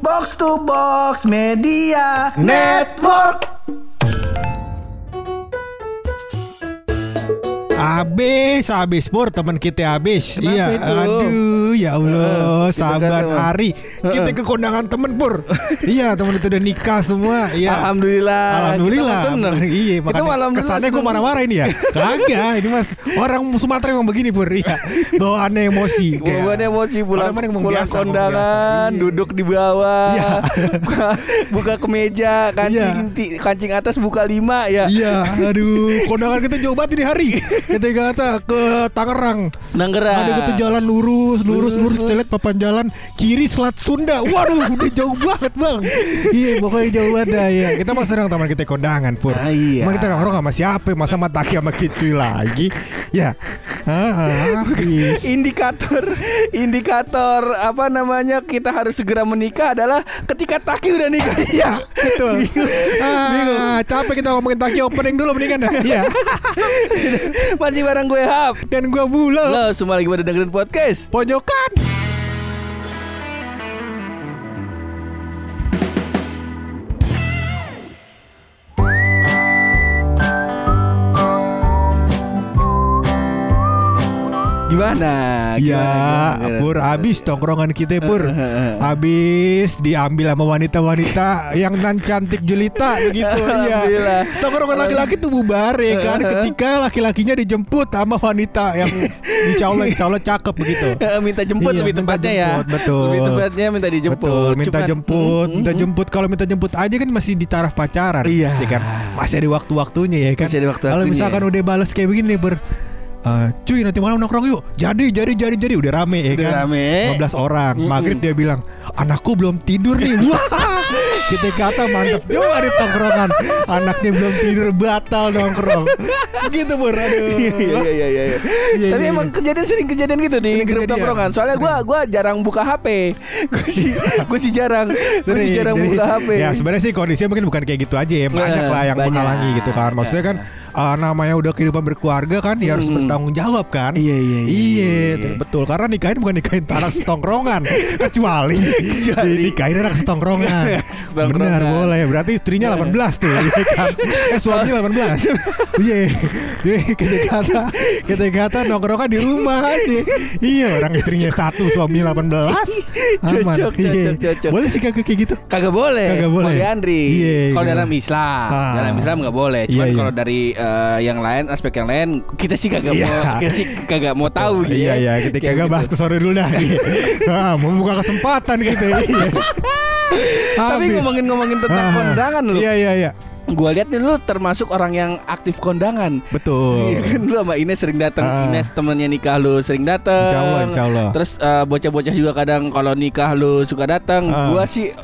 Box to Box Media Network. Abis, abis pur teman kita abis. Kenapa iya, itu? aduh, ya Allah, kita sahabat kan hari. Kita ke kondangan temen pur. iya, temen itu udah nikah semua. Iya. Alhamdulillah. Alhamdulillah. Kita. Iya, Kita makanya kesannya gue marah-marah ini ya. Kagak, ini mas orang Sumatera emang begini pur. Iya, bawaannya emosi. Bawaannya emosi pulang, pulang kondangan. Iya. duduk di bawah, Iya. buka, kemeja, kancing Iya. kancing atas buka lima ya. Iya, aduh, kondangan kita jauh banget ini hari. Kita kata ke Tangerang. Nanggeran. Ada gitu jalan lurus, lurus, lurus, Lurus, kita lihat papan jalan kiri Selat Sunda. Waduh, udah jauh banget bang. Iya, pokoknya jauh banget dah ya. Kita mah senang teman kita kondangan pur. Ah, iya. Emang kita nongkrong sama siapa? Masa sama Taki sama Kicuy lagi? Ya, ah, habis. Indikator, indikator apa namanya kita harus segera menikah adalah ketika Taki udah nikah. Iya, betul. Ah, capek kita ngomongin Taki opening dulu mendingan dah. Iya. Masih bareng gue Hap. Dan gua Bulo. Lo semua lagi pada dengerin podcast. Pojokan. Gimana? Ya, Gimana? Pur habis tongkrongan kita Pur. Habis diambil sama wanita-wanita yang nan cantik jelita begitu. Iya. Tongkrongan laki-laki tuh bubar ya kan ketika laki-lakinya dijemput sama wanita yang insya Allah cakep begitu. minta jemput Iya, lebih minta tepatnya ya. betul. Lebih tepatnya minta dijemput. Betul, minta Cuman- jemput, Mm, minta jemput. Kalau minta jemput aja kan masih di taraf pacaran, Iya. ya kan? Masih ada waktu-waktunya ya kan. Masih ada waktu-waktunya. Kalau misalkan udah balas kayak begini nih ber eh, cuy nanti malam nongkrong yuk. Jadi jadi jadi jadi udah rame ya Udah kan. rame. 15 orang. Mm-mm. Maghrib dia bilang, "Anakku belum tidur nih." Wah. Kita kata mantep juga di tongkrongan. Anaknya belum tidur batal nongkrong. Begitu Bur. Aduh. Iya iya iya iya. Iya, Tapi iya, emang iya. kejadian sering kejadian gitu di Sering grup kejadian. tongkrongan. Soalnya gua gua jarang buka HP. Gue sih gue sih jarang. Gue sih jarang jadi- buka HP. Ya sebenarnya sih kondisinya mungkin bukan kayak gitu aja ya Banyak Nah, lah yang banyak. menghalangi gitu kan Maksudnya kan uh, namanya udah kehidupan berkeluarga kan Ya harus bertanggung jawab kan Iya, iya, iya, Iya iya. betul Karena nikahin bukan nikahin tanah setongkrongan Kecuali Kecuali. Nikahin anak setongkrongan. Benar boleh Berarti istrinya 18 tuh iya kan Eh suaminya 18 Iya Jadi kata Kita kata nongkrongan di rumah aja Iya orang istrinya satu Suaminya 18 Aman Cocok, Iya. cocok, cocok. Boleh sih kagak kayak gitu Kagak boleh. Kagak boleh. Andri. Iya, kalau iya. dalam Islam, Ah. dalam Islam nggak boleh. Cuman Iya, iya. kalau dari eh, yang lain, aspek yang lain, kita sih kagak Iya. mau, kita sih kagak mau tahu. gitu Iya ya. iya kita kagak gitu. bahas ke sore dulu dah. Nah, mau buka kesempatan gitu. Iya. Tapi ngomongin-ngomongin tentang Ah. kondangan lu. Iya iya iya. Gua lihat nih lu termasuk orang yang aktif kondangan. Betul. Iya kan lu sama Ines sering datang. Ah. Ines temennya nikah lu sering datang. Insya Allah, insya Allah. Terus eh, bocah-bocah juga kadang kalau nikah lu suka datang. Ah. Gua sih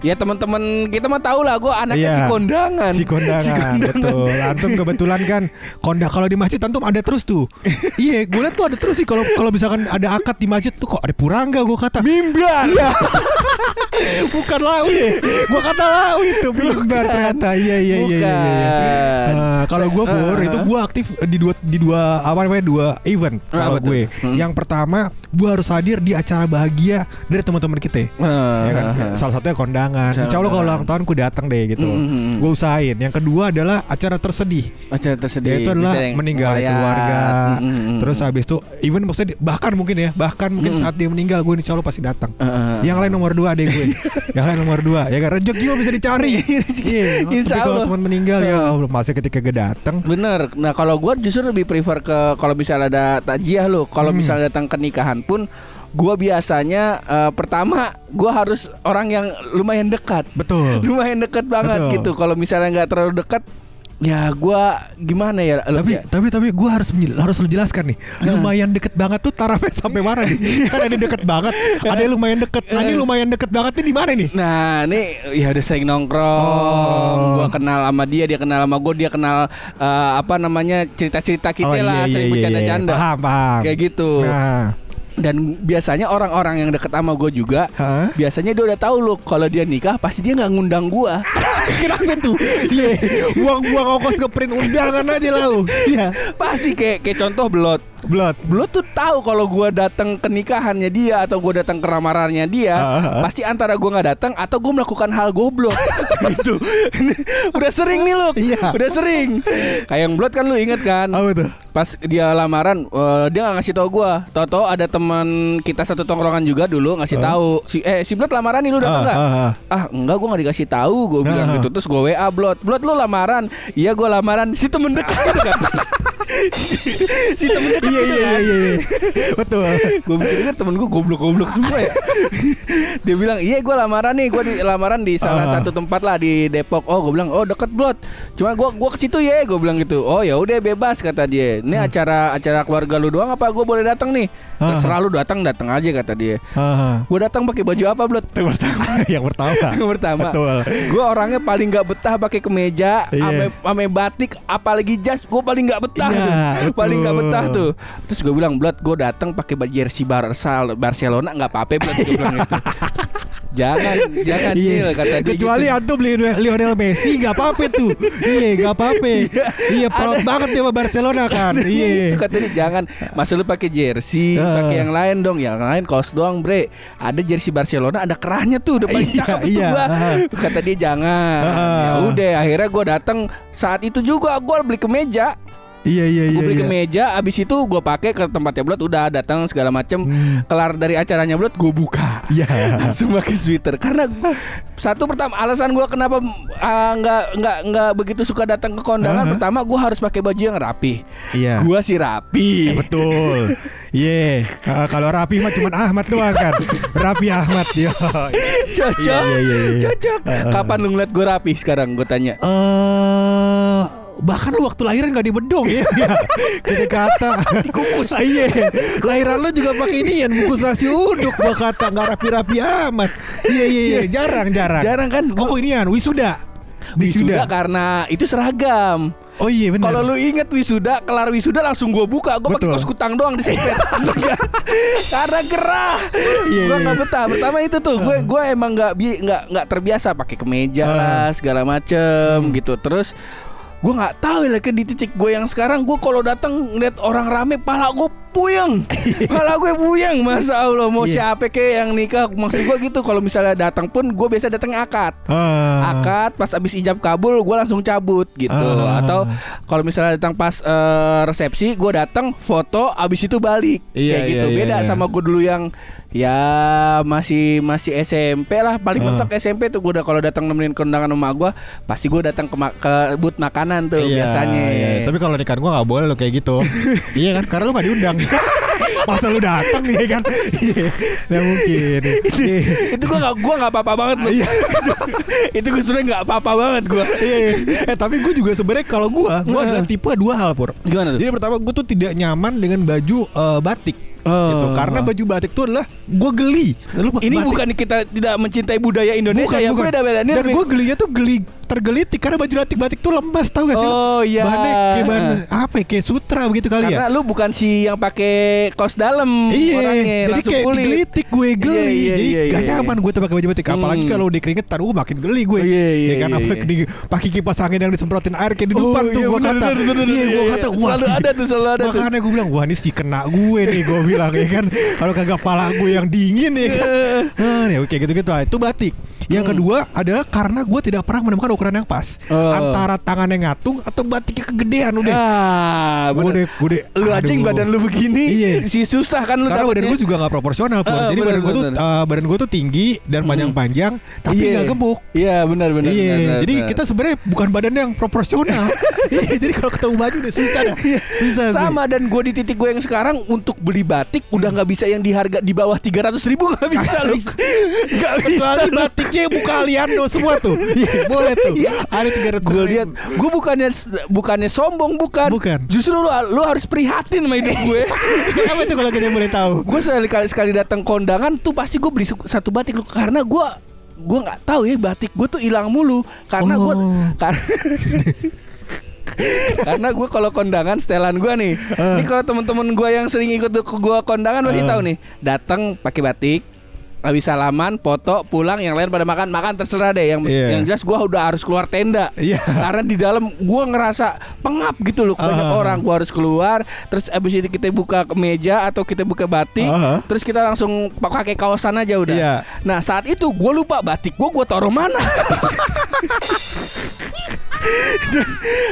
ya teman-teman kita mah tahu lah gua anaknya Iya. si kondangan. Si kondangan, betul. Antum kebetulan kan kondak kalau di masjid antum ada terus tuh. iya, gue liat tuh ada terus sih kalau kalau misalkan ada akad di masjid tuh kok ada purangga gue kata. Mimbar. Iya. Bukan ya. Gua kata lau itu mimbar ternyata. Iya iya iya iya. iya. Bukan. Nah, kalau gue pur Ah, itu ah. gue aktif di dua di dua apa namanya dua event Ah, kalau gue. Hmm. Yang pertama gue harus hadir di acara bahagia dari teman-teman kita. Ah, ya kan? ah, ah. Salah satunya kondangan. Insya Allah kalau ulang tahun gue datang deh gitu. Hmm, hmm, hmm. Gue usahain. Yang kedua adalah acara tersedih. Acara tersedih. Yaitu adalah meninggal keluarga. Hmm. Terus habis itu even maksudnya bahkan mungkin ya bahkan mungkin saat dia meninggal gue insya Allah pasti datang. Ah, ah, ah. Yang lain nomor dua deh gue. Yang lain nomor dua. Ya kan rezeki mah bisa dicari. Iya. Insya Tapi kalau Allah. teman meninggal ya Allah masa ketika gue datang. Bener. Nah kalau gue justru lebih prefer ke kalau misalnya ada takjiah lo. Kalau Hmm. misalnya datang ke nikahan pun, gue biasanya eh, pertama gue harus orang yang lumayan dekat. Betul. Lumayan dekat banget Betul. gitu. Kalau misalnya nggak terlalu dekat, ya gue gimana ya? Tapi ya, tapi tapi gue harus harus lu jelaskan nih. Lumayan deket banget tuh tarafnya sampai mana nih? kan ada yang deket banget, ada yang lumayan deket. Nah, ini lumayan deket banget nih di mana nih? Nah, ini ya udah sering nongkrong. Oh. Gua kenal sama dia, dia kenal sama gue, dia kenal eh, apa namanya cerita-cerita kita Oh, lah, iya, sering iya, iya, bercanda-canda. Paham, paham. Kayak gitu. Nah, Dan biasanya orang-orang yang deket sama gue juga, Hah? biasanya dia udah tahu loh kalau dia nikah pasti dia nggak ngundang gua. Kenapa tuh? Iya, buang-buang ongkos ke print undangan aja lah lu. Iya. pasti kayak kayak contoh belot. Blood. Blood tuh tahu kalau gua datang ke nikahannya dia atau gua datang ke ramarannya dia, Ah, ah, ah. pasti antara gua nggak datang atau gua melakukan hal goblok. gitu. Udah sering nih lu. Iya. Udah sering. Kayak yang Blood kan lu inget kan? Apa tuh? Pas dia lamaran, eh, dia nggak ngasih tahu gua. Tahu-tahu ada teman kita satu tongkrongan juga dulu ngasih tahu. Si eh si Blood lamaran nih lu datang Ah, nggak? ah, ah. Ah enggak gua nggak dikasih tahu. Gue bilang Ah. gitu terus gue WA Blood. Blood lu lamaran? Iya gue lamaran. Si temen dekat itu kan si temen dekat Iya iya iya iya. Betul. gue mikir kan temen gue goblok-goblok semua ya. Dia bilang iya gue lamaran nih gue di lamaran di salah Ah. satu tempat lah di Depok. Oh gue bilang oh deket Blood cuma gue gua ke situ ya gue bilang gitu. Oh ya udah bebas kata dia. Ini acara acara keluarga lu doang apa gue boleh datang nih? Terserah lu datang datang aja kata dia. Ah, gue datang pakai baju apa Blood yang pertama. Yang pertama. yang pertama. Gue orangnya paling nggak betah pakai kemeja Iya. ame ame batik apalagi jas gue paling nggak betah Iya, tuh paling nggak betah tuh terus gue bilang blood gue datang pakai baju jersey Barca Barcelona nggak apa-apa blood gue bilang gitu jangan jangan Nil kata dia Iya. Kecuali gitu. antum beli Lionel Messi nggak apa-apa tuh. Iya nggak apa-apa. Iya proud banget dia sama Barcelona kan. Iya. kata dia jangan Masa lu pakai jersey Ah. pakai yang lain dong Yang lain kaos doang bre Ada jersey Barcelona Ada kerahnya tuh Udah paling Iya, cakep itu iya. gua Ah. Kata dia jangan Ah. Ya udah akhirnya gue datang Saat itu juga gue beli kemeja Iya iya iya. gue beli iya. kemeja abis itu gue pakai ke tempatnya Blood udah datang segala macem Hmm. kelar dari acaranya Blood gue buka Iya. langsung pakai sweater karena satu pertama alasan gue kenapa ah, nggak nggak nggak begitu suka datang ke kondangan Aha. pertama gue harus pakai baju yang rapi Iya. gue sih rapi Eh, betul. Iya. Ah, kalau Rapi mah cuman Ahmad doang kan. Rapi Ahmad dia. cocok Iya, iya, iya. cocok kapan lu ngeliat gue rapi sekarang gue tanya Eh bahkan lu waktu lahiran gak dibedong ya. Kita kata. Kukus iya. Lahiran lu juga pakai ini ya bungkus nasi uduk gua kata. Nggak rapi-rapi amat. Iya iya iya. Jarang jarang. Jarang kan? Oh ini kan wisuda. Wisuda karena itu seragam. Oh iya benar. Kalau lu inget wisuda, kelar wisuda langsung gua buka, gua pakai kaos kutang doang disepet. Karena gerah. Iya, gua iya. nggak betah. Pertama itu tuh, gue gue emang nggak bi nggak nggak terbiasa pakai kemeja Ah. lah segala macem Hmm. gitu. Terus gue nggak tahu ya di titik gue yang sekarang. Gue kalau datang ngeliat orang rame pala gue puyeng pala gue puyeng masa Allah mau Iya. siapa kek yang nikah maksud gue gitu kalau misalnya datang pun gue biasa datang akad Ah. akad pas abis ijab kabul gue langsung cabut gitu Ah. atau kalau misalnya datang pas eh, resepsi gue datang foto abis itu balik Iya, kayak gitu iya, iya, beda iya. sama gue dulu yang ya masih masih SMP lah paling Ah. mentok SMP tuh gue udah kalau datang nemenin kondangan rumah gue pasti gue datang ke, ma- ke booth makanan tuh Iya, biasanya iya. Tapi kalau nikahan gua nggak boleh lo kayak gitu. iya kan? Karena lu nggak diundang. Masa lu datang nih kan? Iya, nggak mungkin. Iya. itu gue gak gue gak apa-apa banget loh itu gue sebenarnya nggak apa-apa banget gue Iya, iya. Eh tapi gue juga sebenarnya kalau gue, gue adalah tipe dua hal pur. Gimana tuh? Jadi pertama gue tuh tidak nyaman dengan baju eh, batik. Oh. Gitu. Karena baju batik itu adalah gue geli. Lu ini batik- bukan kita tidak mencintai budaya Indonesia ya beda beda Dan gue gelinya tuh geli tergelitik karena baju batik-batik tuh lemas tau gak sih? Oh, iya. Bahannya kayak bahan apa ya? Kayak sutra begitu kali Karena ya. lu bukan si yang pakai kaos dalam Iya, orangnya jadi kayak kulit. digelitik gue geli, Iya, iya, jadi iya, gak iya, nyaman gue tuh pakai baju batik. Apalagi Hmm. kalau udah keringetan, gue makin geli gue. Oh, iya, iya, ya kan iya, iya. di- pakai kipas angin yang disemprotin air kayak di depan Oh, tuh iya, gue kata. Iya, iya, gue iya. kata wah. Selalu sih. ada tuh, selalu ada. Makanya gue bilang wah ini si kena gue nih gue bilang ya kan. Kalau kagak pala gue yang dingin ya kan. Ah, ya oke gitu-gitu lah. Itu batik. Yang Hmm. kedua adalah karena gue tidak pernah menemukan ukuran yang pas Oh. antara tangannya ngatung atau batiknya kegedean udah. Ah, Gue bener. deh, gue deh. Lu aduh. badan lu begini Iya. si susah kan lu Karena badan gue juga gak proporsional pun. Ah, Jadi bener, badan gue tuh bener. uh, badan gue tuh tinggi dan panjang-panjang tapi Iya. nggak gemuk. Iya benar benar. Iya, jadi benar. kita sebenarnya bukan badan yang proporsional. Iya, jadi kalau ketemu baju udah susah dah. Susah gue. sama dan gue di titik gue yang sekarang untuk beli batik udah nggak bisa yang di harga di bawah 300 ribu nggak bisa lu nggak bisa Kecuali lu. Batiknya buka Aliando semua tuh. Iya, boleh tuh. Ada 300 Gue lihat, gue bukannya bukannya sombong bukan. Bukan. Justru lu lu harus prihatin sama hidup gue. Kenapa itu kalau kita boleh tahu? gue sekali kali sekali datang kondangan tuh pasti gue beli satu batik lu karena gue gue nggak tahu ya batik gue tuh hilang mulu karena gue Oh. karena karena gue kalau kondangan setelan gue nih Eh. ini kalau teman-teman gue yang sering ikut ke gue kondangan pasti Eh. tahu nih datang pakai batik habis salaman, foto, pulang, yang lain pada makan, makan terserah deh. Yang Iya. yang jelas gua udah harus keluar tenda. Iya. Karena di dalam gua ngerasa pengap gitu loh banyak Ah. orang. Gua harus keluar, terus abis itu kita buka ke meja atau kita buka batik, Ah. terus kita langsung pakai kaosan aja udah. Iya. Nah, saat itu gua lupa batik gua gua taruh mana.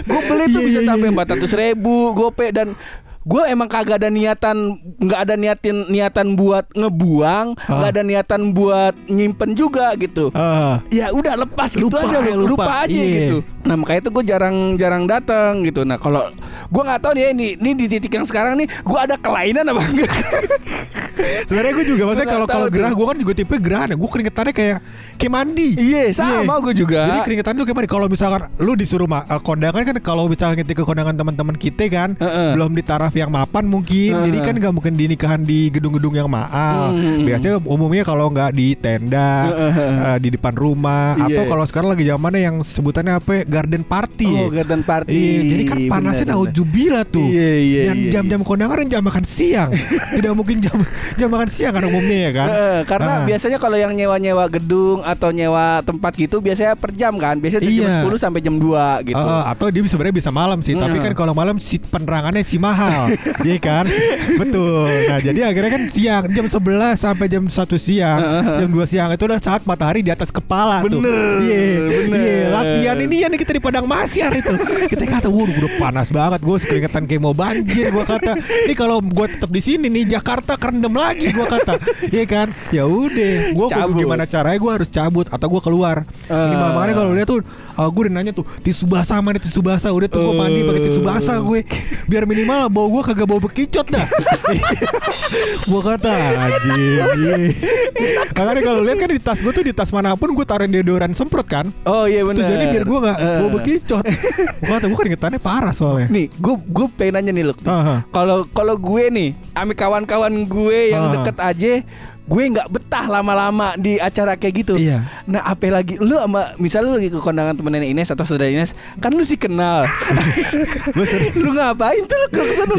gue beli tuh Iya, bisa iya, sampai iya. empat ratus ribu gope dan gue emang kagak ada niatan nggak ada niatin niatan buat ngebuang nggak Ah. ada niatan buat nyimpen juga gitu Ah. ya udah lepas gitu Lupa, aja ya, lupa, lupa. aja Iya. gitu nah makanya itu gue jarang jarang datang gitu nah kalau gue nggak tahu nih ya ini ini di titik yang sekarang nih gue ada kelainan apa enggak Sebenarnya gue juga maksudnya kalau nggak kalau gerah gue kan juga tipe gerah Gue keringetannya kayak kayak mandi. iya sama gue juga Jadi keringetan tuh kayak mandi. Kalau misalkan lu disuruh ma- eh, kondangan kan kalau misalkan kita ke kondangan teman-teman kita kan Heeh. belum di taraf yang mapan mungkin. Jadi Heeh. kan nggak mungkin di nikahan di gedung-gedung yang mahal. Hmm. Biasanya umumnya kalau nggak di tenda eh, di depan rumah Iya. atau kalau sekarang lagi zamannya yang sebutannya apa? ya, Garden party. oh garden party Iya, jadi kan panasnya naudzubillah tuh. Iya, iya, Dan iya, jam-jam kondangan kan jam makan siang. Tidak mungkin jam jam makan siang kan umumnya ya kan. Heeh, karena Ah. biasanya kalau yang nyewa-nyewa gedung atau nyewa tempat gitu biasanya per jam kan. Biasanya Iya. jam 10 sampai jam 2 gitu. Eh, atau dia sebenarnya bisa malam sih, tapi Hmm. kan kalau malam si penerangannya si mahal, iya kan? Betul. Nah, jadi akhirnya kan siang jam 11 sampai jam 1 siang, jam 2 siang itu udah saat matahari di atas kepala tuh. Bener, Iya, bener. iya. Latihan ini ya nih kita di padang masyar itu. Kita kata, "Waduh, udah panas banget, gue keringetan kayak mau banjir." Gua kata, "Ini kalau gue tetap di sini nih Jakarta kerendam lagi." Gua kata, "Iya kan? Ya udah, gue Cabut. gimana caranya gue harus cabut atau gue keluar." Ini Ah. makanya kalau lihat tuh uh, gue udah nanya tuh tisu basah mana tisu basah udah tuh gue mandi pakai tisu basah gue biar minimal bau gue kagak bau bekicot dah gue kata anjing makanya kalau lihat kan di tas gue tuh di tas mana pun gue taruh deodoran semprot kan Oh iya benar. tujuannya biar gue nggak Eh. bau bekicot gue kata gue keringetannya parah soalnya Nih, gue gue pengen nanya nih. Aha. Kalau kalau gue nih, ami kawan-kawan gue yang Ah. deket aja, gue nggak betah lama-lama di acara kayak gitu. Iya. Nah, apa lagi lu sama misalnya lu lagi ke kondangan temen nenek Ines atau saudara Ines, kan lu sih kenal. Lu ngapain tuh lu ke sana?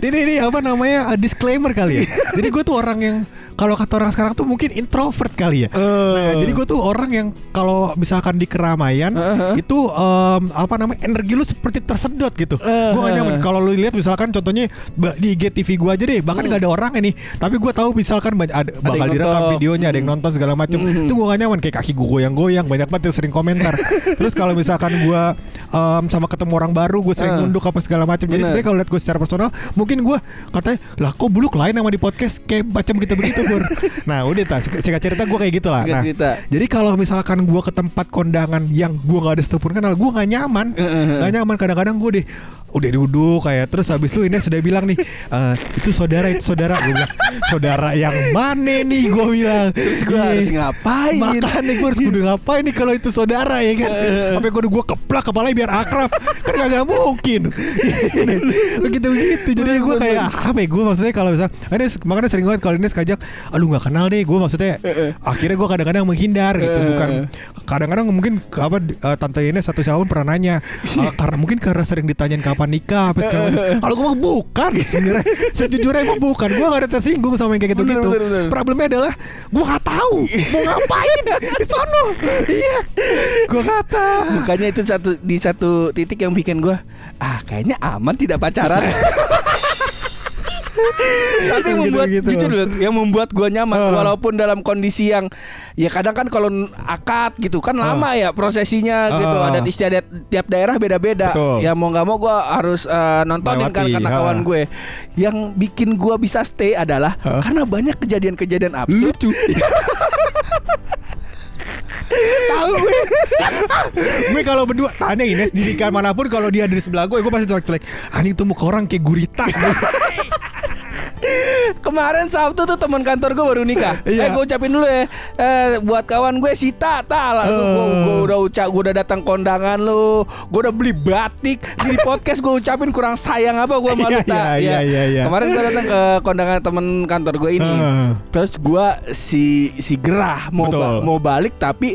ini ini apa namanya disclaimer kali ya. Jadi gue tuh orang yang kalau kata orang sekarang tuh mungkin introvert kali ya. Nah, jadi gue tuh orang yang kalau misalkan di keramaian Uh-huh. itu em, apa namanya energi lu seperti tersedot gitu. Gue gak nyaman. Kalau lu lihat misalkan contohnya di IGTV gue aja deh, bahkan gak ada orang ini, tapi gue tahu misalkan ada, bakal direkam videonya, ada yang nonton segala macam. Itu gue gak nyaman kayak kaki gue goyang-goyang, banyak banget yang sering komentar. Terus kalau misalkan gue em, sama ketemu orang baru, gue sering Uh. nunduk apa segala macam. Jadi sebenarnya kalau lihat gue secara personal, mungkin gue katanya lah kok buluk lain sama di podcast kayak macam kita begitu Bur. Nah udah tak cerita cerita gue kayak gitu lah. Singkat Nah cerita. jadi kalau misalkan gue ke tempat kondangan yang gue nggak ada setepun kenal, gue nggak nyaman, nggak nyaman. Kadang-kadang gue deh udah duduk kayak terus habis itu ini sudah bilang nih "Eh, itu saudara itu saudara gue bilang saudara yang mana nih gue bilang Terus gue harus ngapain? Makanya gue harus kudu ngapain nih kalau itu saudara ya kan Sampai gue gue keplak kepalanya biar akrab. Kan gak mungkin. Begitu begitu Jadi gue kayak apa ya Gue maksudnya kalau misal Ini makanya sering banget kalau Ines kajak Aduh gak kenal deh Gue maksudnya. Akhirnya gue kadang-kadang menghindar gitu Bukan Kadang-kadang mungkin apa eh, Tante Ines satu tahun pernah nanya eh, Karena mungkin karena sering ditanyain kapan nikah apa segala. Kalau gue mah bukan sebenarnya. Sejujurnya emang bukan. Gue gak ada tersinggung sama yang kayak gitu-gitu. Problemnya adalah Gue gak tahu Mau ngapain. Di sono Iya. Gue gak tahu. Bukannya itu satu di satu titik yang bikin gue ah kayaknya aman tidak pacaran. Tapi yang membuat Gitu-gitu. jujur loh, yang membuat gue nyaman Ah. walaupun dalam kondisi yang ya kadang kan kalau akad gitu kan lama ya prosesinya gitu Ah. adat istiadat tiap daerah beda-beda. Betul. Ya mau nggak mau gue harus eh, nontonin kan karena ah. kawan gue. Yang bikin gue bisa stay adalah Ah. karena banyak kejadian-kejadian absurd. Lucu Tahu gue Gue kalau berdua Tanya Ines di nikahan mana pun Kalau dia ada di sebelah gue Gue pasti cuek-cuek Anjing tuh muka orang kayak gurita Kemarin Sabtu tuh teman kantor gue baru nikah. Iya. Eh gue ucapin dulu ya. Eh buat kawan gue Sita, tal. Gue Eh. udah ucap, gue udah datang kondangan lu. Gue udah beli batik. Di podcast gue ucapin kurang sayang apa gue malu Iya, tak. iya, iya, iya. Kemarin gue datang ke kondangan temen kantor gue ini. Eh. Terus gue si si gerah mau ba- mau balik tapi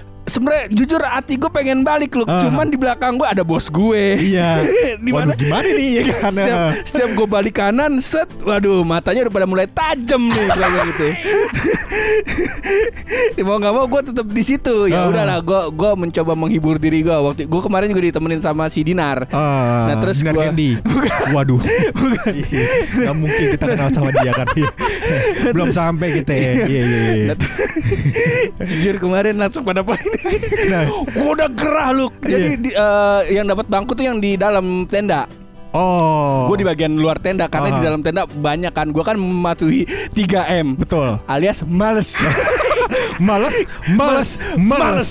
sebenarnya jujur hati gue pengen balik loh. Ah. Cuman di belakang gue ada bos gue. Iya. di mana? Waduh, gimana nih ya kan? Setiap, setiap gue balik kanan set Waduh matanya udah pada mulai tajam nih kayak gitu Mau nggak mau gue tetap di situ Ya Ah. udahlah gue gue mencoba menghibur diri gue Waktu gue kemarin juga ditemenin sama si Dinar Ah, Nah, terus Dinar gua- Candy. Waduh. Iya, Nggak mungkin kita kenal sama dia kan. Iya. Belum sampai kita ya. Iya, iya, iya. Nah, Jujur kemarin langsung pada poin Nah. Gue udah gerah lu Jadi Iya. di- eh, yang dapat bangku tuh yang di dalam tenda Oh. Gue di bagian luar tenda Karena Ah. di dalam tenda banyak kan Gue kan mematuhi 3M Betul. Alias males Males, males, males.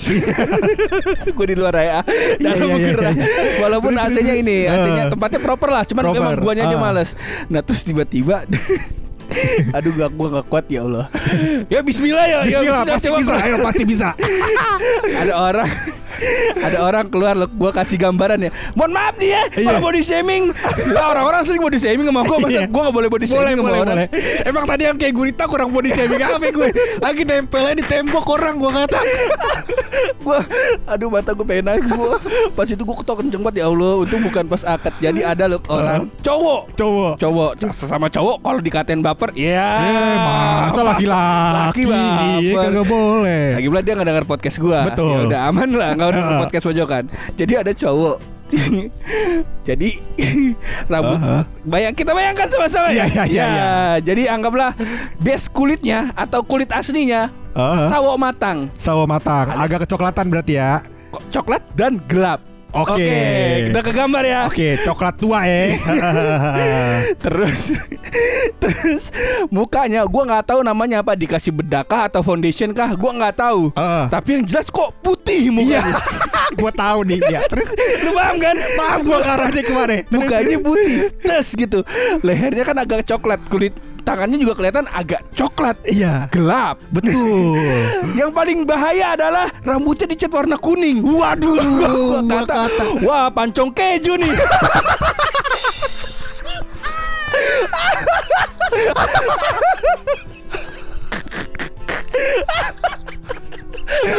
gue di luar ya Iya, dalam iya, gerah. iya. walaupun AC-nya ini. AC-nya tempatnya proper lah cuman Proper. memang guanya aja Ah. males nah terus tiba-tiba aduh gak gua gak kuat ya Allah ya Bismillah ya ya, Bismillah, pasti coba. bisa. Ayo, pasti bisa. ada orang ada orang keluar loh gua kasih gambaran ya mohon maaf nih ya Iya. kalau body shaming ya orang-orang sering body shaming sama gua masa Iya. gua gak boleh body Boleh, shaming sama boleh, orang boleh. Emang tadi yang kayak gurita kurang body shaming apa gue? Lagi nempelnya di tembok orang gue kata. gua aduh mata gue pengen nangis gua pas itu gua ketawa kenceng banget ya Allah untung bukan pas akad jadi ada loh orang cowok Cowok. cowok sesama cowok kalau dikatain baper ya Eh, masa laki-laki? laki baper Iya, kagak boleh. lagi pula dia nggak denger podcast gua Betul. ya udah aman lah nggak denger Ah. podcast pojokan jadi ada cowok jadi rambut Aha. bayang kita bayangkan sama-sama ya iya, iya, iya. jadi anggaplah base kulitnya atau kulit aslinya Aha. sawo matang Sawo matang, agak kecoklatan berarti ya. Coklat dan gelap Oke. udah kegambar ya Oke, coklat tua ya. terus terus mukanya gua nggak tahu namanya apa dikasih bedak kah atau foundation kah gua nggak tahu Ah. tapi yang jelas kok putih Iya, mukanya gue tahu nih ya. Terus lu paham kan paham gue ke arahnya ke mana? Terus- mukanya putih tes gitu lehernya kan agak coklat kulit tangannya juga kelihatan agak coklat. Iya, gelap. Betul. yang paling bahaya adalah rambutnya dicat warna kuning. Waduh gua, kata, kata. wah pancong keju nih.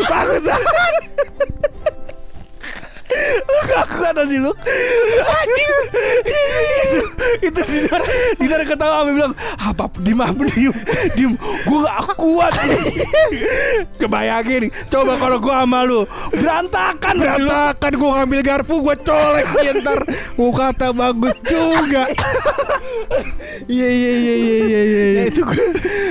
Bagus banget Aku kata sih lu. Anjing. Itu Dinar. Dinar ketawa Ami bilang Apa Dim apa Dim Dim Gue gak kuat. Kebayangin Coba kalau gue sama lu Berantakan. Berantakan gue ngambil garpu gue colek dia ntar. Gue kata bagus juga. Iya iya iya iya iya iya Ya itu gue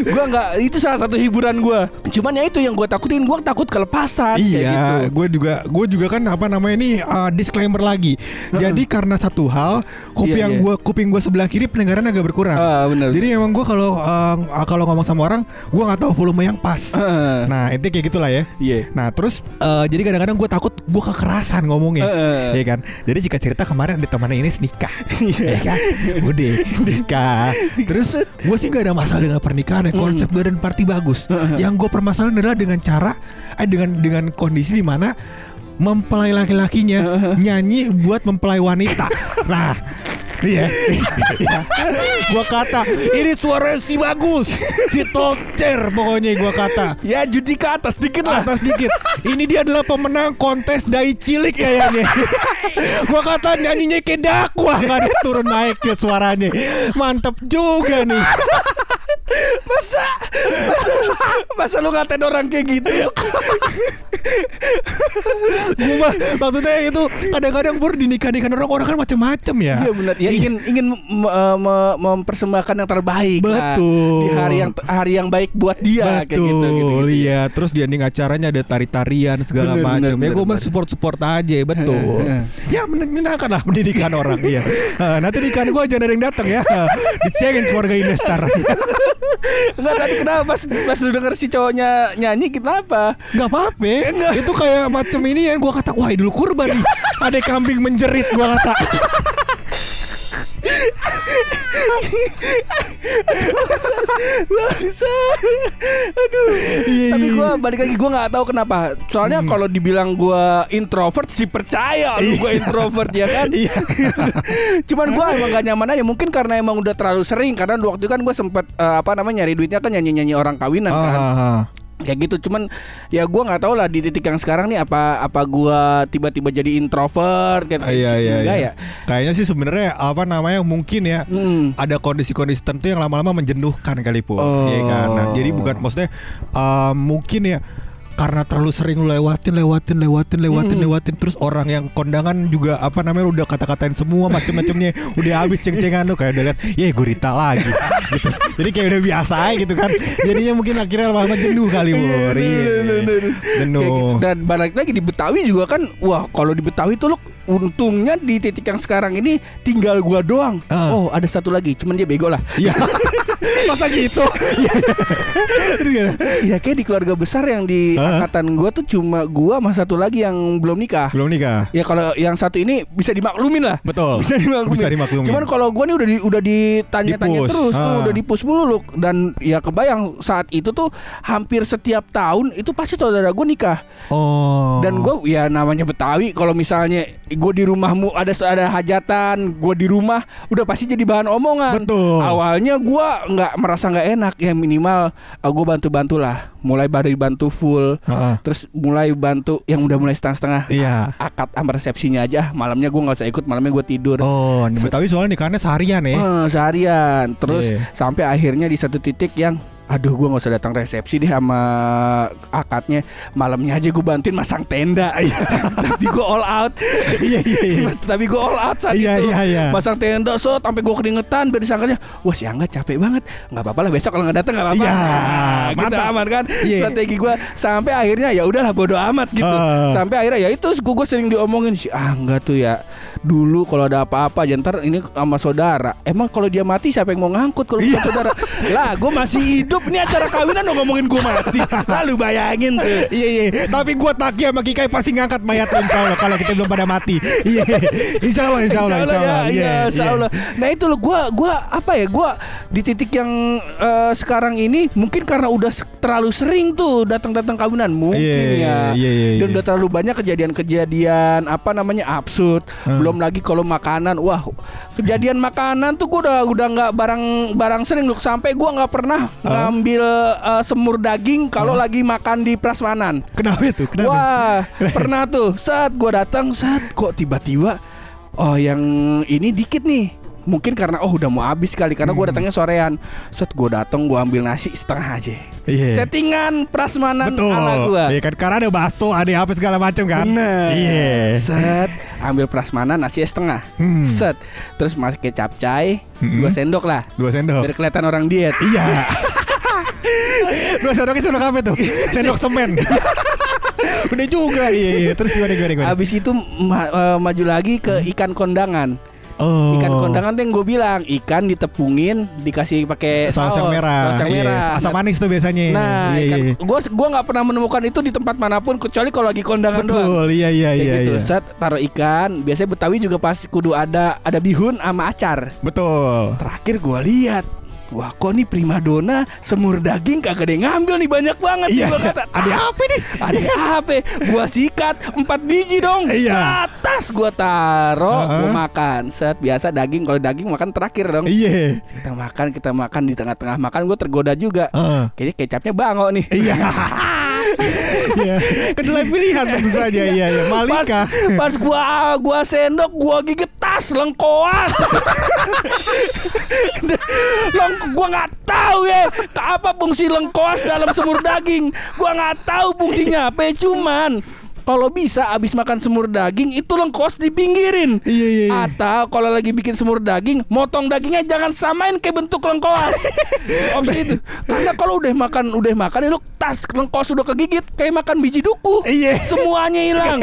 Gue gak Itu salah satu hiburan gue Cuman ya itu yang gue takutin Gue takut kelepasan kayak gitu. Iya, gue juga gue juga kan apa namanya ini uh, disclaimer lagi. Jadi karena satu hal kuping Iya, yang iya. gue kuping gue sebelah kiri pendengaran agak berkurang. Ah, bener. Jadi emang gue kalau uh, kalau ngomong sama orang gue nggak tahu volume yang pas. Heeh. Nah itu kayak gitulah ya. Iya. Nah terus uh, jadi kadang-kadang gue takut gue kekerasan ngomongnya, Heeh. ya kan. Jadi jika cerita kemarin ada temannya ini nikah, Iya. ya kan. Udah nikah. Terus gue sih gak ada masalah dengan pernikahan ya. Konsep garden party bagus. Yang gue permasalahan adalah dengan cara, eh dengan dengan kondisi di mana mempelai laki-lakinya nyanyi buat mempelai wanita. Nah, Iya, gua kata ini suara si bagus, si tocer pokoknya gua kata. Ya judi ke atas dikit lah Atas dikit. Ini dia adalah pemenang kontes dai cilik kayaknya. gua kata nyanyinya kayak dakwah kan turun naik ya suaranya. Mantep juga nih. Masa Masa lu ngatain orang kayak gitu Gua maksudnya itu kadang-kadang pur di nikah-nikahan orang orang kan macam-macam ya. Iya benar. Ya ingin ingin eh, me- mempersembahkan yang terbaik. lah. Betul. Di hari yang hari yang baik buat dia kayak gitu, Betul, gitu, gitu. iya. Terus di ending acaranya ada tari-tarian segala Bener, macam. Ya gue mah bener. support-support aja, betul. ya menyenangkan lah pendidikan orang. Eh, nanti nikahan gue jangan ada yang datang ya. Dicengin keluarga Indestar. Enggak tadi kenapa pas pas lu denger si cowoknya nyanyi kenapa? Gak apa-apa. Itu kayak macam ini ya. Gue kata wah idul kurban nih. Ada kambing menjerit gue kata. Bangsa. Aduh. Iya, Tapi iya, gua iya. balik lagi gua nggak tahu kenapa. Soalnya kalau dibilang gua introvert sih percaya lu gua introvert ya kan. Iya. Cuman gua emang gak nyaman aja mungkin karena emang udah terlalu sering karena waktu itu kan gua sempet eh, apa namanya nyari duitnya kan nyanyi-nyanyi orang kawinan kan. Ah, ah, ah. Kayak gitu cuman ya gua nggak tahu lah di titik yang sekarang nih apa apa gua tiba-tiba jadi introvert kayak Ah, Iya iya enggak iya. ya Kayaknya sih sebenarnya apa namanya mungkin ya Hmm. ada kondisi-kondisi tertentu yang lama-lama menjenuhkan kali pun. Oh. Iya kan. Nah, jadi bukan maksudnya uh, mungkin ya karena terlalu sering lu lewatin lewatin lewatin lewatin Hmm. lewatin terus orang yang kondangan juga apa namanya udah kata-katain semua macam-macamnya udah habis ceng-cengan lu kayak udah liat ya gurita lagi gitu. Jadi kayak udah biasa aja gitu kan. Jadinya mungkin akhirnya lama-lama jenuh kali Bur. Iya. Kayak Jenuh. gitu. Dan balik lagi di Betawi juga kan Wah kalau di Betawi tuh lo Untungnya di titik yang sekarang ini Tinggal gua doang Ah. Oh ada satu lagi Cuman dia bego lah Iya. Masa gitu? Iya. Ya kayak di keluarga besar yang di Ah. angkatan gua tuh Cuma gua sama satu lagi yang belum nikah Belum nikah. Ya kalau yang satu ini bisa dimaklumin lah. Betul. Bisa dimaklumin. Bisa dimaklumin. Cuman kalau gua nih udah di, udah ditanya-tanya terus tuh, Ah. udah dipus mulu loh. Dan ya kebayang saat itu tuh hampir setiap tahun itu pasti saudara gua nikah. Oh. Dan gue ya namanya Betawi kalau misalnya gue di rumahmu ada ada hajatan, gue di rumah udah pasti jadi bahan omongan. Betul. Awalnya gue nggak merasa nggak enak ya minimal gue bantu bantulah, mulai dari bantu full, Heeh. terus mulai bantu yang udah mulai setengah-setengah. Iya. Akad sama resepsinya aja, malamnya gue nggak usah ikut, malamnya gue tidur. Oh, di Betawi soalnya nikahnya seharian ya. Eh, seharian terus Iya. sampai akhirnya di satu titik yang aduh gue nggak usah datang resepsi deh sama akadnya. Malamnya aja gue bantuin masang tenda. Tapi gue all out. Iya, iya, iya. Tapi gue all out saat Iya, itu. iya, iya. masang tenda so sampai gue keringetan biar disangkanya wah si Angga capek banget. Nggak apa-apa lah besok kalau nggak datang nggak apa-apa. Iya, Nah, gitu aman kan? Iya. strategi gue sampai akhirnya ya udahlah bodo amat gitu. Ah. sampai akhirnya ya itu gue sering diomongin si Angga tuh ya dulu kalau ada apa-apa aja ntar ini sama saudara. Emang kalau dia mati siapa yang mau ngangkut kalau Iya. bukan saudara? Lah gue masih hidup ini acara kawinan udah ngomongin gue mati lalu bayangin tuh Iya iya, tapi gua Taki sama Kikai pasti ngangkat mayat insya Allah kalau kita belum pada mati. Iya, insya Allah, insya Allah, insya Allah. ya, Iya, iya, insya iya. Allah. Nah itu loh, gua, gua apa ya, gua di titik yang eh, sekarang ini mungkin karena udah terlalu sering tuh datang-datang kawinan, mungkin Iya, ya, iya, iya, dan iya. udah terlalu banyak kejadian-kejadian apa namanya absurd. Hmm. Belum lagi kalau makanan, wah kejadian makanan tuh gua udah udah nggak barang barang sering loh sampai gua nggak pernah ngambil eh, semur daging kalau lagi makan di prasmanan. Kenapa itu? Kenapa? Wah, pernah tuh saat gua datang saat kok tiba-tiba oh yang ini dikit nih. Mungkin karena oh udah mau habis kali karena gua datangnya sorean. Saat gua datang gua ambil nasi setengah aja. Iya. Settingan prasmanan Betul. ala gua. Iya kan karena ada bakso, ada apa segala macam kan. Bener. Iya. Set, ambil prasmanan nasi setengah. Hmm. Set, terus pakai capcay, Hmm. dua sendok lah. Dua sendok. Biar kelihatan orang diet. Iya. Dua sendoknya sendok apa tuh? Sendok semen. Udah juga. Iya iya. Terus gimana gimana gimana? Habis itu ma- eh, maju lagi ke ikan kondangan. Oh. Ikan kondangan tuh yang gue bilang ikan ditepungin dikasih pakai saus yang merah. saus yang Iya. merah. Asam Nah, manis tuh biasanya. Nah, iya, ikan, iya. gue gua nggak pernah menemukan itu di tempat mana pun kecuali kalau lagi kondangan doang. Betul, iya iya Kayak iya. gitu. iya. Set taruh ikan. Biasanya Betawi juga pasti kudu ada ada bihun sama acar. Betul. Terakhir gue lihat. Wah kok nih primadona semur daging kagak ada yang ngambil nih banyak banget Iya. Gua kata, Ada apa nih? ada apa? Gua sikat empat biji dong. Iya. Atas gua taro, Uh-uh. gua makan. Set biasa daging kalau daging makan terakhir dong. Iya. Kita makan, kita makan di tengah-tengah makan gua tergoda juga. Heeh. Kayaknya kecapnya bango nih. Iya. Iya. Kedelai pilihan tentu saja. Iya. Pas, Malika. pas gua gua sendok gua gigit tas lengkoas. Long gua nggak tahu ya apa fungsi lengkoas dalam semur daging. Gua nggak tahu fungsinya apa. ya, Cuman kalau bisa abis makan semur daging itu lengkoas dipinggirin. Iya iya. iya. Atau kalau lagi bikin semur daging, motong dagingnya jangan samain kayak bentuk lengkoas. Opsi itu. Karena kalau udah makan, udah makan lu tas lengkoas udah kegigit kayak makan biji duku. Iya. Semuanya hilang.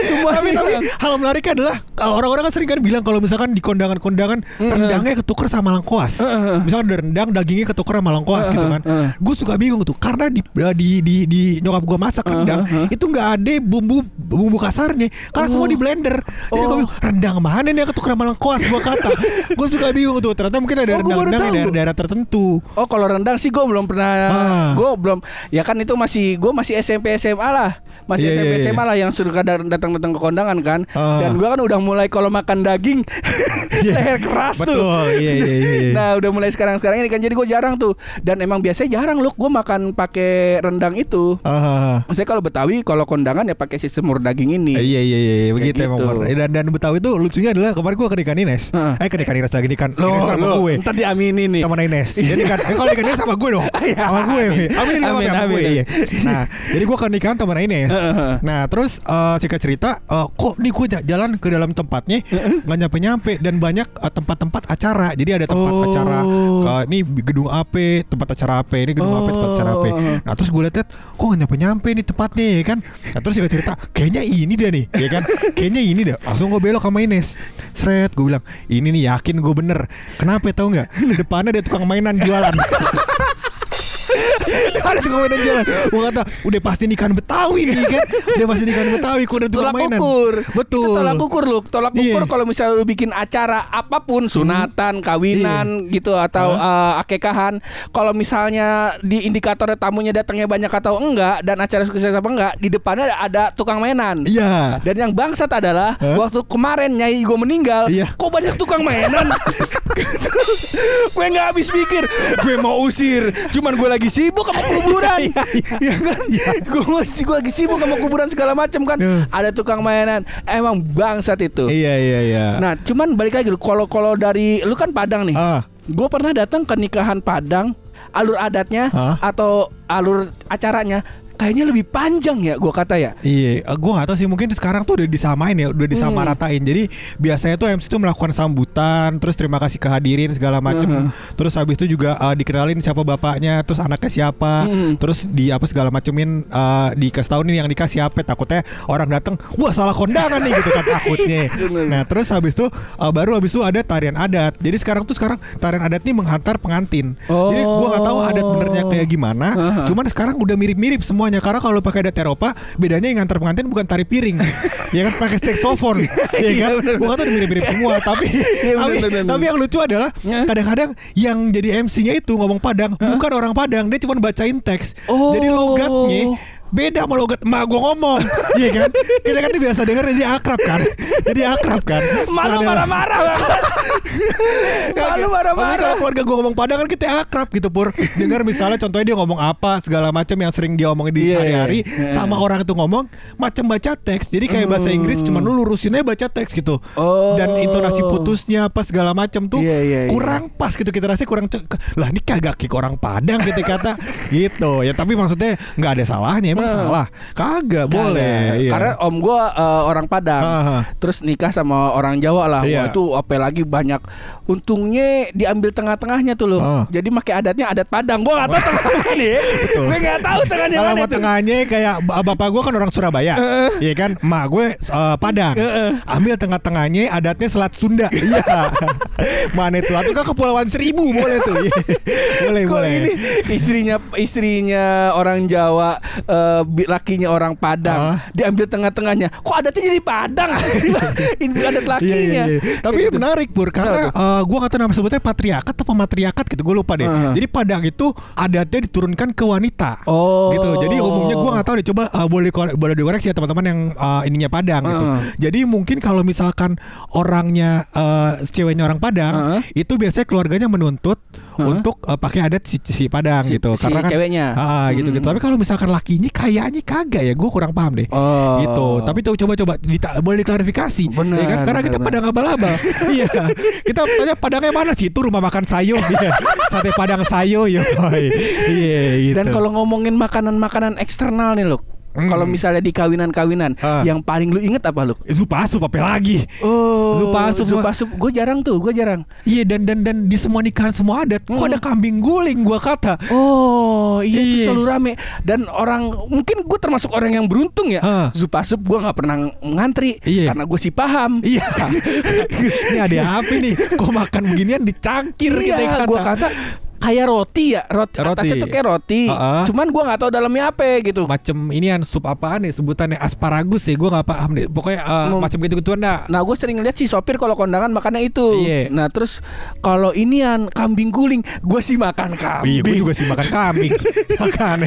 Semuanya tapi tapi hal menariknya adalah uh, orang-orang kan sering kan bilang kalau misalkan di kondangan-kondangan rendangnya ketukar sama lengkoas. Misalkan ada rendang dagingnya ketukar sama lengkoas gitu kan. Gue suka bingung tuh karena di di di, di nyokap gue masak rendang itu nggak ada bumbu bumbu kasarnya karena semua di blender. Jadi gue Oh. bingung rendang mana nih ketukeran sama lengkoas gue kata. gue juga bingung tuh ternyata mungkin ada Oh, rendang-rendang di daerah-daerah tertentu. Oh kalau rendang sih gue belum pernah Ah. Gue belum Ya kan itu masih Gue masih SMP SMA lah Masih Iya, SMP iya, iya. SMA lah Yang suruh kadang datang-datang ke kondangan kan Ah. Dan gue kan udah mulai Kalau makan daging Leher keras tuh Betul, iya iya iya. Nah udah mulai sekarang-sekarang ini kan Jadi gue jarang tuh Dan emang biasanya jarang loh Gue makan pakai rendang itu Ah, Maksudnya kalau Betawi Kalau kondangan ya pakai sistem semur daging ini Iya iya iya iya, begitu Kayak emang gitu. Bor. Dan dan Betawi itu lucunya adalah kemarin gue ke Ikan Ines. Heeh. Eh ke Ikan Ines lagi nih kan. Loh, Ines sama loh, gue. Ntar diaminin nih Sama Ines. Jadi kan eh, kalau Ikan Ines sama gue dong. Iya. sama gue. Amin sama Amin, sama amin, gue. Iya. Nah, jadi gue ke nikahan teman Ines. Nah, terus eh, singkat cerita, eh, kok nih gue ja- jalan ke dalam tempatnya nggak nyampe nyampe dan banyak eh, tempat-tempat acara. Jadi ada tempat Oh. acara ke ini gedung AP, tempat acara AP, ini gedung AP, tempat acara AP. Oh. Nah terus gue liat kok gak nyampe nyampe nih tempatnya ya kan. Nah terus dia cerita kayaknya ini dia nih ya kan. Kayaknya ini dah. Langsung gue belok sama Ines. Sret gue bilang ini nih yakin gue bener. Kenapa tahu nggak? Depannya ada tukang mainan jualan. ada tukang mainan jualan. Gue kata udah pasti nikahan Betawi nih kan. Udah pasti nikahan Betawi. Kok ada tukang Tolak mainan. ukur Betul. Itu Tolak ukur lu Tolak Iya. ukur kalau misalnya lu bikin acara Apa pun Sunatan Kawinan gitu Atau eh, akekahan Kalau misalnya Di indikatornya tamunya datangnya banyak atau enggak Dan acara sukses apa enggak Di depannya ada tukang mainan Iya. Dan yang bangsat adalah Hah? Waktu kemarin Nyai gue meninggal Iya. Kok banyak tukang mainan Gue gak habis pikir Gue mau usir. Cuman gue lagi sibuk sama kuburan. Iya kan? Gue masih gue lagi sibuk sama kuburan segala macam kan. Iya. Ada tukang mainan. Emang bangsat itu. Iya iya iya. Nah cuman balik lagi Kalau kalau dari Lu kan Padang nih. Ah. Gue pernah datang ke nikahan Padang Alur adatnya Hah? Atau alur acaranya Kayaknya lebih panjang ya Gue kata ya Iya, gue gak tahu sih mungkin sekarang tuh udah disamain ya, udah disamaratain. Jadi biasanya tuh MC tuh melakukan sambutan, terus terima kasih kehadirin segala macem. Mhm. Terus habis itu juga uh, dikenalin siapa bapaknya, terus anaknya siapa, Mhm. terus di apa segala macemin uh, dikasih tahu nih yang nikah siapa. Takutnya orang datang, wah salah kondangan nih gitu kan takutnya. Nah terus habis itu uh, baru habis itu ada tarian adat. Jadi sekarang tuh sekarang tarian adat nih menghantar pengantin. Jadi gue nggak tahu adat benernya kayak gimana. Aha. Cuman sekarang udah mirip-mirip semuanya karena kalau pakai adat Eropa bedanya yang ngantar pengantin bukan tari piring. ya kan pakai saxophone. ya Iya, kan? bener. Gua kata udah mirip-mirip semua tapi Iya, tapi, bener, bener, tapi yang lucu adalah Ya. kadang-kadang yang jadi MC-nya itu ngomong Padang bukan orang Padang, dia cuma bacain teks. Oh. Jadi logatnya beda sama logat emak gue ngomong. Iya kan? Kita kan biasa denger jadi akrab kan? Jadi akrab kan? Malu marah-marah. Malu marah-marah. kalau keluarga gue ngomong Padang kan kita akrab gitu Pur. Dengar misalnya contohnya dia ngomong apa Segala macam yang sering dia omongin di Iya, hari-hari iya. Sama orang itu ngomong Macam baca teks. Jadi kayak bahasa Inggris Cuma lu lurusinnya baca teks gitu. Oh. Dan intonasi putusnya apa segala macam tuh Iya, iya, iya. Kurang pas gitu. Kita rasanya kurang Lah ini kagak kick orang Padang gitu kata. Gitu. Ya tapi maksudnya nggak ada salahnya Emang Salah Kagak boleh iya. Karena om gua eh, orang Padang. Aha. Terus nikah sama orang Jawa lah. Iya. Wah, itu apalagi banyak. Untungnya diambil tengah-tengahnya tuh loh. Jadi pakai adatnya adat Padang. Gua enggak tahu tengahnya nih. Gue enggak tahu tengahnya Alamat tuh. tengahnya kayak ba- bapak gue kan orang Surabaya, iya kan? Mak gue eh, Padang. Ambil tengah-tengahnya adatnya Selat Sunda. Iya. Mana itu? Atau kan Kepulauan Seribu boleh tuh. Iya. boleh Kok boleh. ini istrinya istrinya orang Jawa, eh, bi- lakinya orang Padang, Ah. diambil tengah-tengahnya. Kok adatnya jadi Padang? ini adat lakinya. Iya, iya, iya. Tapi Kayak gitu. menarik Pur Karena Kenapa eh, gue gak tahu nama sebutnya patriarkat atau matriarkat gitu Gue lupa deh Aha. Jadi Padang itu adatnya diturunkan ke wanita Oh. gitu Jadi umumnya gue gak tahu deh Coba eh, boleh boleh dikoreksi ya teman-teman yang eh, ininya Padang gitu Aha. Jadi mungkin kalau misalkan orangnya eh, ceweknya orang Padang Aha. Itu biasanya keluarganya menuntut Aha. Untuk eh, pakai adat si, si Padang Si- gitu si Karena kan ceweknya. ah, gitu gitu Mm. Tapi kalau misalkan lakinya kayaknya kagak ya Gue kurang paham deh Oh. gitu tapi tuh coba-coba boleh diklarifikasi ya kan? karena benar, kita benar. padang abal-abal iya kita tanya padangnya mana sih itu rumah makan sayo iya sate padang sayo yo iya gitu Dan kalau ngomongin makanan-makanan eksternal nih, Luk. Hmm. Kalau misalnya di kawinan-kawinan, Ah. yang paling lu inget apa, Luk? zupa asup apa lagi Oh, Zupa asup. Zupa asup. Gue jarang tuh, gue jarang. iya dan dan dan di semua nikahan semua adat kok Hmm. ada kambing guling gua kata Oh, iya itu Iya. selalu rame. Dan orang mungkin gue termasuk orang yang beruntung ya. Ah. Zupa asup gue nggak pernah ngantri Iya. karena gue sih paham. iya ini ada apa nih kok makan beginian dicangkir Iya, kita kata gue kata kayak roti ya, roti, Roti. atasnya tuh kayak roti. Heeh. Cuman gua nggak tahu dalamnya apa gitu. Macem ini sup apaan nih sebutannya asparagus ya gue nggak paham deh pokoknya eh, Mem- macam gitu gituan dah Nah gue sering lihat si sopir kalau kondangan makannya itu. Iya. Nah terus kalau inian kambing guling, gue sih makan Iya, kambing. gue juga sih makan kambing. Makan.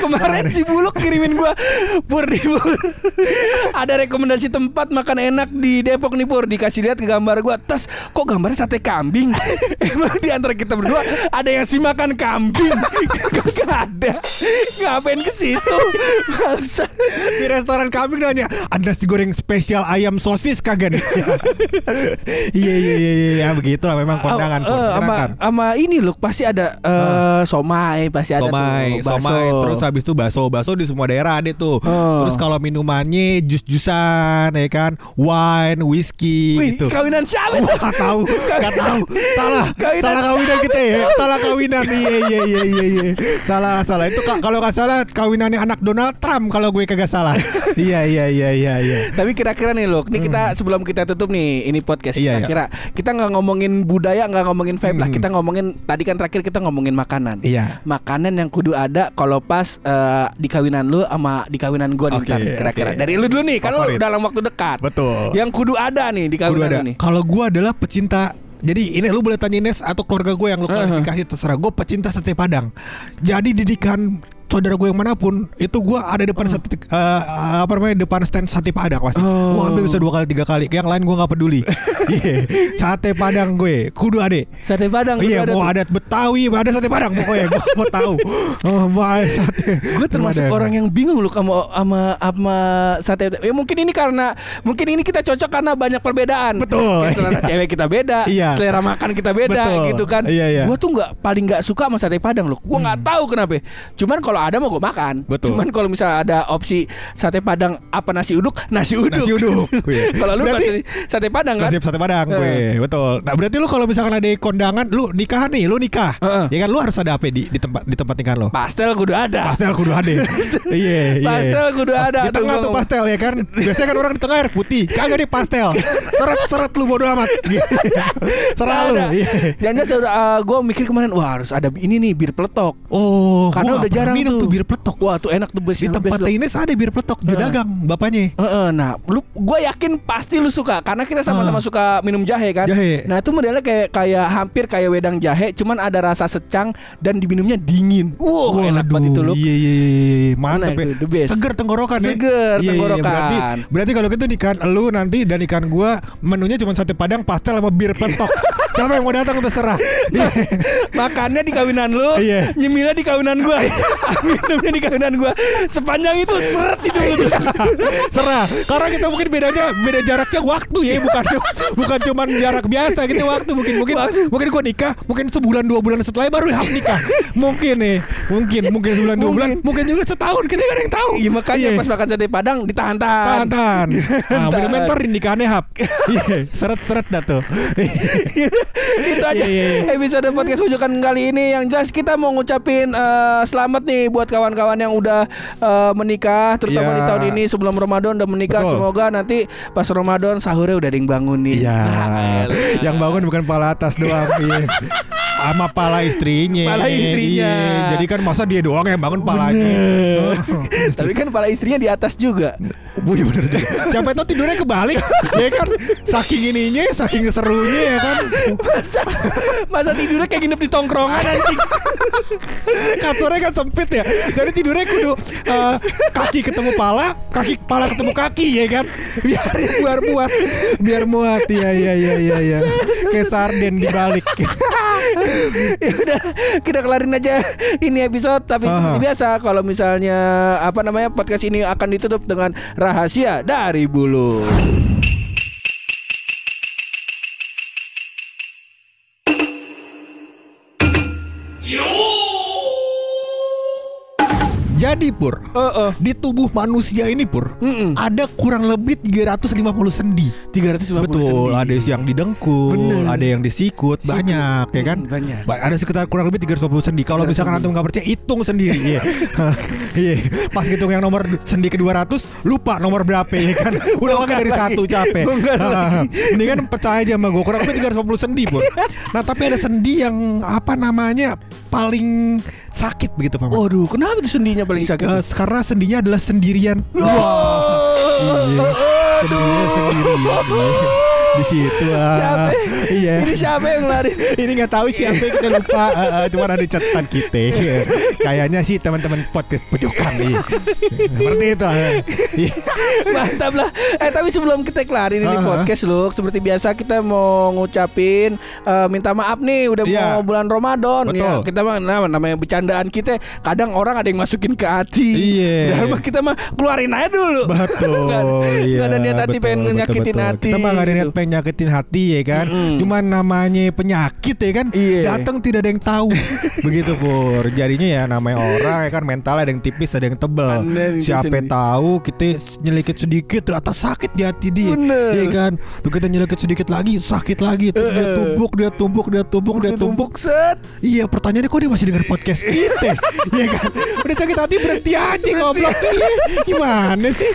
Kemarin si Buluk kirimin gua Pur di Pur Ada rekomendasi tempat makan enak di Depok nih Pur Dikasih lihat ke gambar gua Tas kok gambarnya sate kambing Emang di antara kita berdua Ada yang sih makan kambing Gak ada Ngapain ke situ Di restoran kambing nanya, ada nasi goreng spesial ayam sosis kagak nih? Iya iya iya iya ya, begitu lah memang kondangan. Pur. Eh, sama, Silakan. sama ini loh Pasti ada eh, Somai Pasti ada somai, tuh somai, terus habis itu bakso, bakso di semua daerah ada tuh. Oh. Terus kalau minumannya jus-jusan, ya kan, wine, whiskey Wih, gitu. kawinan siapa tuh? Gak tahu, gak tahu. Salah, Kawinan salah kawinan kita ya. Salah kawinan. Iya iya iya iya iya. Salah salah. Itu ka- kalau nggak salah kawinannya anak Donald Trump kalau gue kagak salah. Iya iya iya iya iya. Tapi kira-kira nih loh, ini kita sebelum kita tutup nih ini podcast Hmm. Iya, iya. kira-kira kita nggak ngomongin budaya, nggak ngomongin vibe lah, Hmm. kita ngomongin tadi kan terakhir kita ngomongin makanan. Iya. Makanan yang kudu ada kalau pas eh, di kawinan lu sama di kawinan gua nih kira-kira. oke. Dari lu dulu nih, Favorit. dalam waktu dekat. Betul. Yang kudu ada nih di Kudu kawinan ada. lu nih. Kalau gue adalah pecinta jadi ini lu boleh tanya Ines atau keluarga gue yang lu klarifikasi terserah gue pecinta sate padang. Jadi didikan saudara gue yang mana pun itu gue ada depan sate eh, apa namanya depan stand sate padang pasti. Oh. Gue ambil bisa dua kali tiga kali. Yang lain gue nggak peduli. Iya. sate padang gue kudu ada. Sate Padang Iya ada mau adat Betawi ada sate padang pokoknya gue mau tahu. Oh, mau ada sate. Gue termasuk Padang. orang yang bingung loh sama sama sama sate. Ya mungkin ini karena mungkin ini kita cocok karena banyak perbedaan. Betul. Ya, selera cewek kita beda, Iya. selera makan kita beda Betul. gitu kan. Iya, iya. Gue tuh nggak paling nggak suka sama sate padang loh. Gue nggak tahu kenapa. Cuman kalau ada mau gue makan. Betul. Cuman kalau misalnya ada opsi sate padang apa nasi uduk, nasi uduk. Nasi uduk. Kalau lu Berarti- sate padang kan. Nasib sate padang Eh. gue Betul Nah berarti lu kalau misalkan ada kondangan Lu nikahan nih Lu nikah Heeh. Ya kan lu harus ada apa di, di tempat di tempat nikahan lo Pastel kudu ada. Pastel kudu ada Iya iya Pastel kudu ada Di tengah tuh, pastel ya kan Biasanya kan orang di tengah air putih Kagak nih pastel Seret-seret lu bodo amat Serah lu. Iya. Jangan uh, gue mikir kemarin wah harus ada ini nih bir peletok. Oh Karena udah jarang minum tuh. tuh bir peletok Wah tuh enak tuh best Di tempat Ines ada bir peletok Dia Heeh. dagang bapaknya Heeh, nah, lu gue yakin pasti lu suka karena kita sama-sama Ah. suka minum jahe kan. Jahe. Nah, itu modelnya kayak kayak hampir kayak wedang jahe, cuman ada rasa secang dan diminumnya dingin. Wow, enak banget itu lu. Iya iya iya iya. Mantap Enak ya. best. Seger tenggorokan ya. Seger Iya, iya, tenggorokan. Berarti berarti kalau gitu ikan lu nanti dan ikan gua menunya cuma sate padang, pastel sama bir peletok. Siapa yang mau datang terserah. Iya. Makannya di kawinan lu, Iya. nyemilnya di kawinan gua, minumnya di kawinan gua. Sepanjang itu seret itu lu. Serah. Karena kita mungkin bedanya beda jaraknya waktu ya, bukan bukan cuma jarak biasa gitu waktu mungkin mungkin mungkin gua nikah mungkin sebulan dua bulan setelah baru hap nikah. Mungkin nih, mungkin mungkin sebulan dua bulan, Mungkin. juga setahun kita kan yang tahu. Iya makanya Iya. pas makan sate padang ditahan-tahan. Tahan-tahan Nah mentor nikahannya hap Iya Seret-seret dah tuh itu aja Iya, iya, iya. episode podcast ujukan kali ini yang jelas kita mau ngucapin eh, selamat nih buat kawan-kawan yang udah eh, menikah terutama Iya. di tahun ini sebelum Ramadan udah menikah Betul. semoga nanti pas Ramadan sahurnya udah ada yang bangunin Iya Nah. Yang bangun bukan pala atas doang Iya sama pala istrinya Pala istrinya. Iya. Jadi kan masa dia doang yang bangun palanya Bener. Oh. tapi kan kepala istrinya di atas juga Oh iya bener juga. Siapa itu tidurnya kebalik Ya kan Saking ininya Saking serunya ya kan masa, masa tidurnya kayak nginep di tongkrongan anjing Kasurnya kan sempit ya Jadi tidurnya kudu eh, Kaki ketemu pala Kaki pala ketemu kaki ya kan? Biar biar muat Biar muat. Iya iya iya iya ya. Kayak sarden dibalik. Ya udah kita kelarin aja ini episode. Tapi Aha. seperti biasa kalau misalnya apa namanya podcast ini akan ditutup dengan rahasia dari bulu Jadi Pur Heeh. Di tubuh manusia ini Pur Mm-mm. Ada kurang lebih 350 sendi 350 Betul, sendi. ada yang di dengkul, Bener. ada yang di sikut, banyak ya kan? Banyak. Ba- Ada sekitar kurang lebih 350 sendi. Kalau 350 misalkan antum nggak percaya, hitung sendiri. Iya. Iya. Pas hitung yang nomor sendi ke 200, lupa nomor berapa ya kan? Udah makan dari lagi. satu capek. Lagi. Mendingan percaya aja sama gue. Kurang lebih 350 sendi pun. Nah tapi ada sendi yang apa namanya paling sakit begitu Pak. Waduh, kenapa itu sendinya paling sakit? Eh, karena sendinya adalah sendirian. Iya. Sendinya sendirian. Iya. Di situ ah. Siapa? Iya. Ini siapa yang lari? Ini nggak tahu siapa kita lupa. Eh, eh, cuma ada catatan kita. Iya. Kayaknya sih teman-teman podcast pojokan nih. Seperti itu. ah. Iya. Mantap lah. Eh tapi sebelum kita kelarin ini Aha. podcast lu, seperti biasa kita mau ngucapin eh, minta maaf nih udah Iya. mau bulan Ramadan ya. Betul. Kita mah namanya bercandaan kita kadang orang ada yang masukin ke hati. Iya. Dan kita mah keluarin aja dulu. Betul. Ada- iya, nggak ada niat hati betul, pengen betul, nyakitin betul. hati Kita mah nggak ada niat gitu. pengen nyakitin hati ya kan. Mm-mm. Cuman namanya penyakit ya kan. Iya. Datang tidak ada yang tahu. Begitu pur. Jadinya ya namanya orang ya kan mental ada yang tipis ada yang tebal. Bener, itu Siapa tahu kita nyelikit sedikit ternyata sakit di hati dia. Bener. Iya kan. Tuh kita nyelikit sedikit lagi sakit lagi. Terus dia Eh. tumpuk dia tumpuk dia tumpuk dia tumpuk. set. Iya pertanyaannya kok dia masih dengar podcast kita Iya kan? Udah sakit hati berhenti aja ngobrol Gimana sih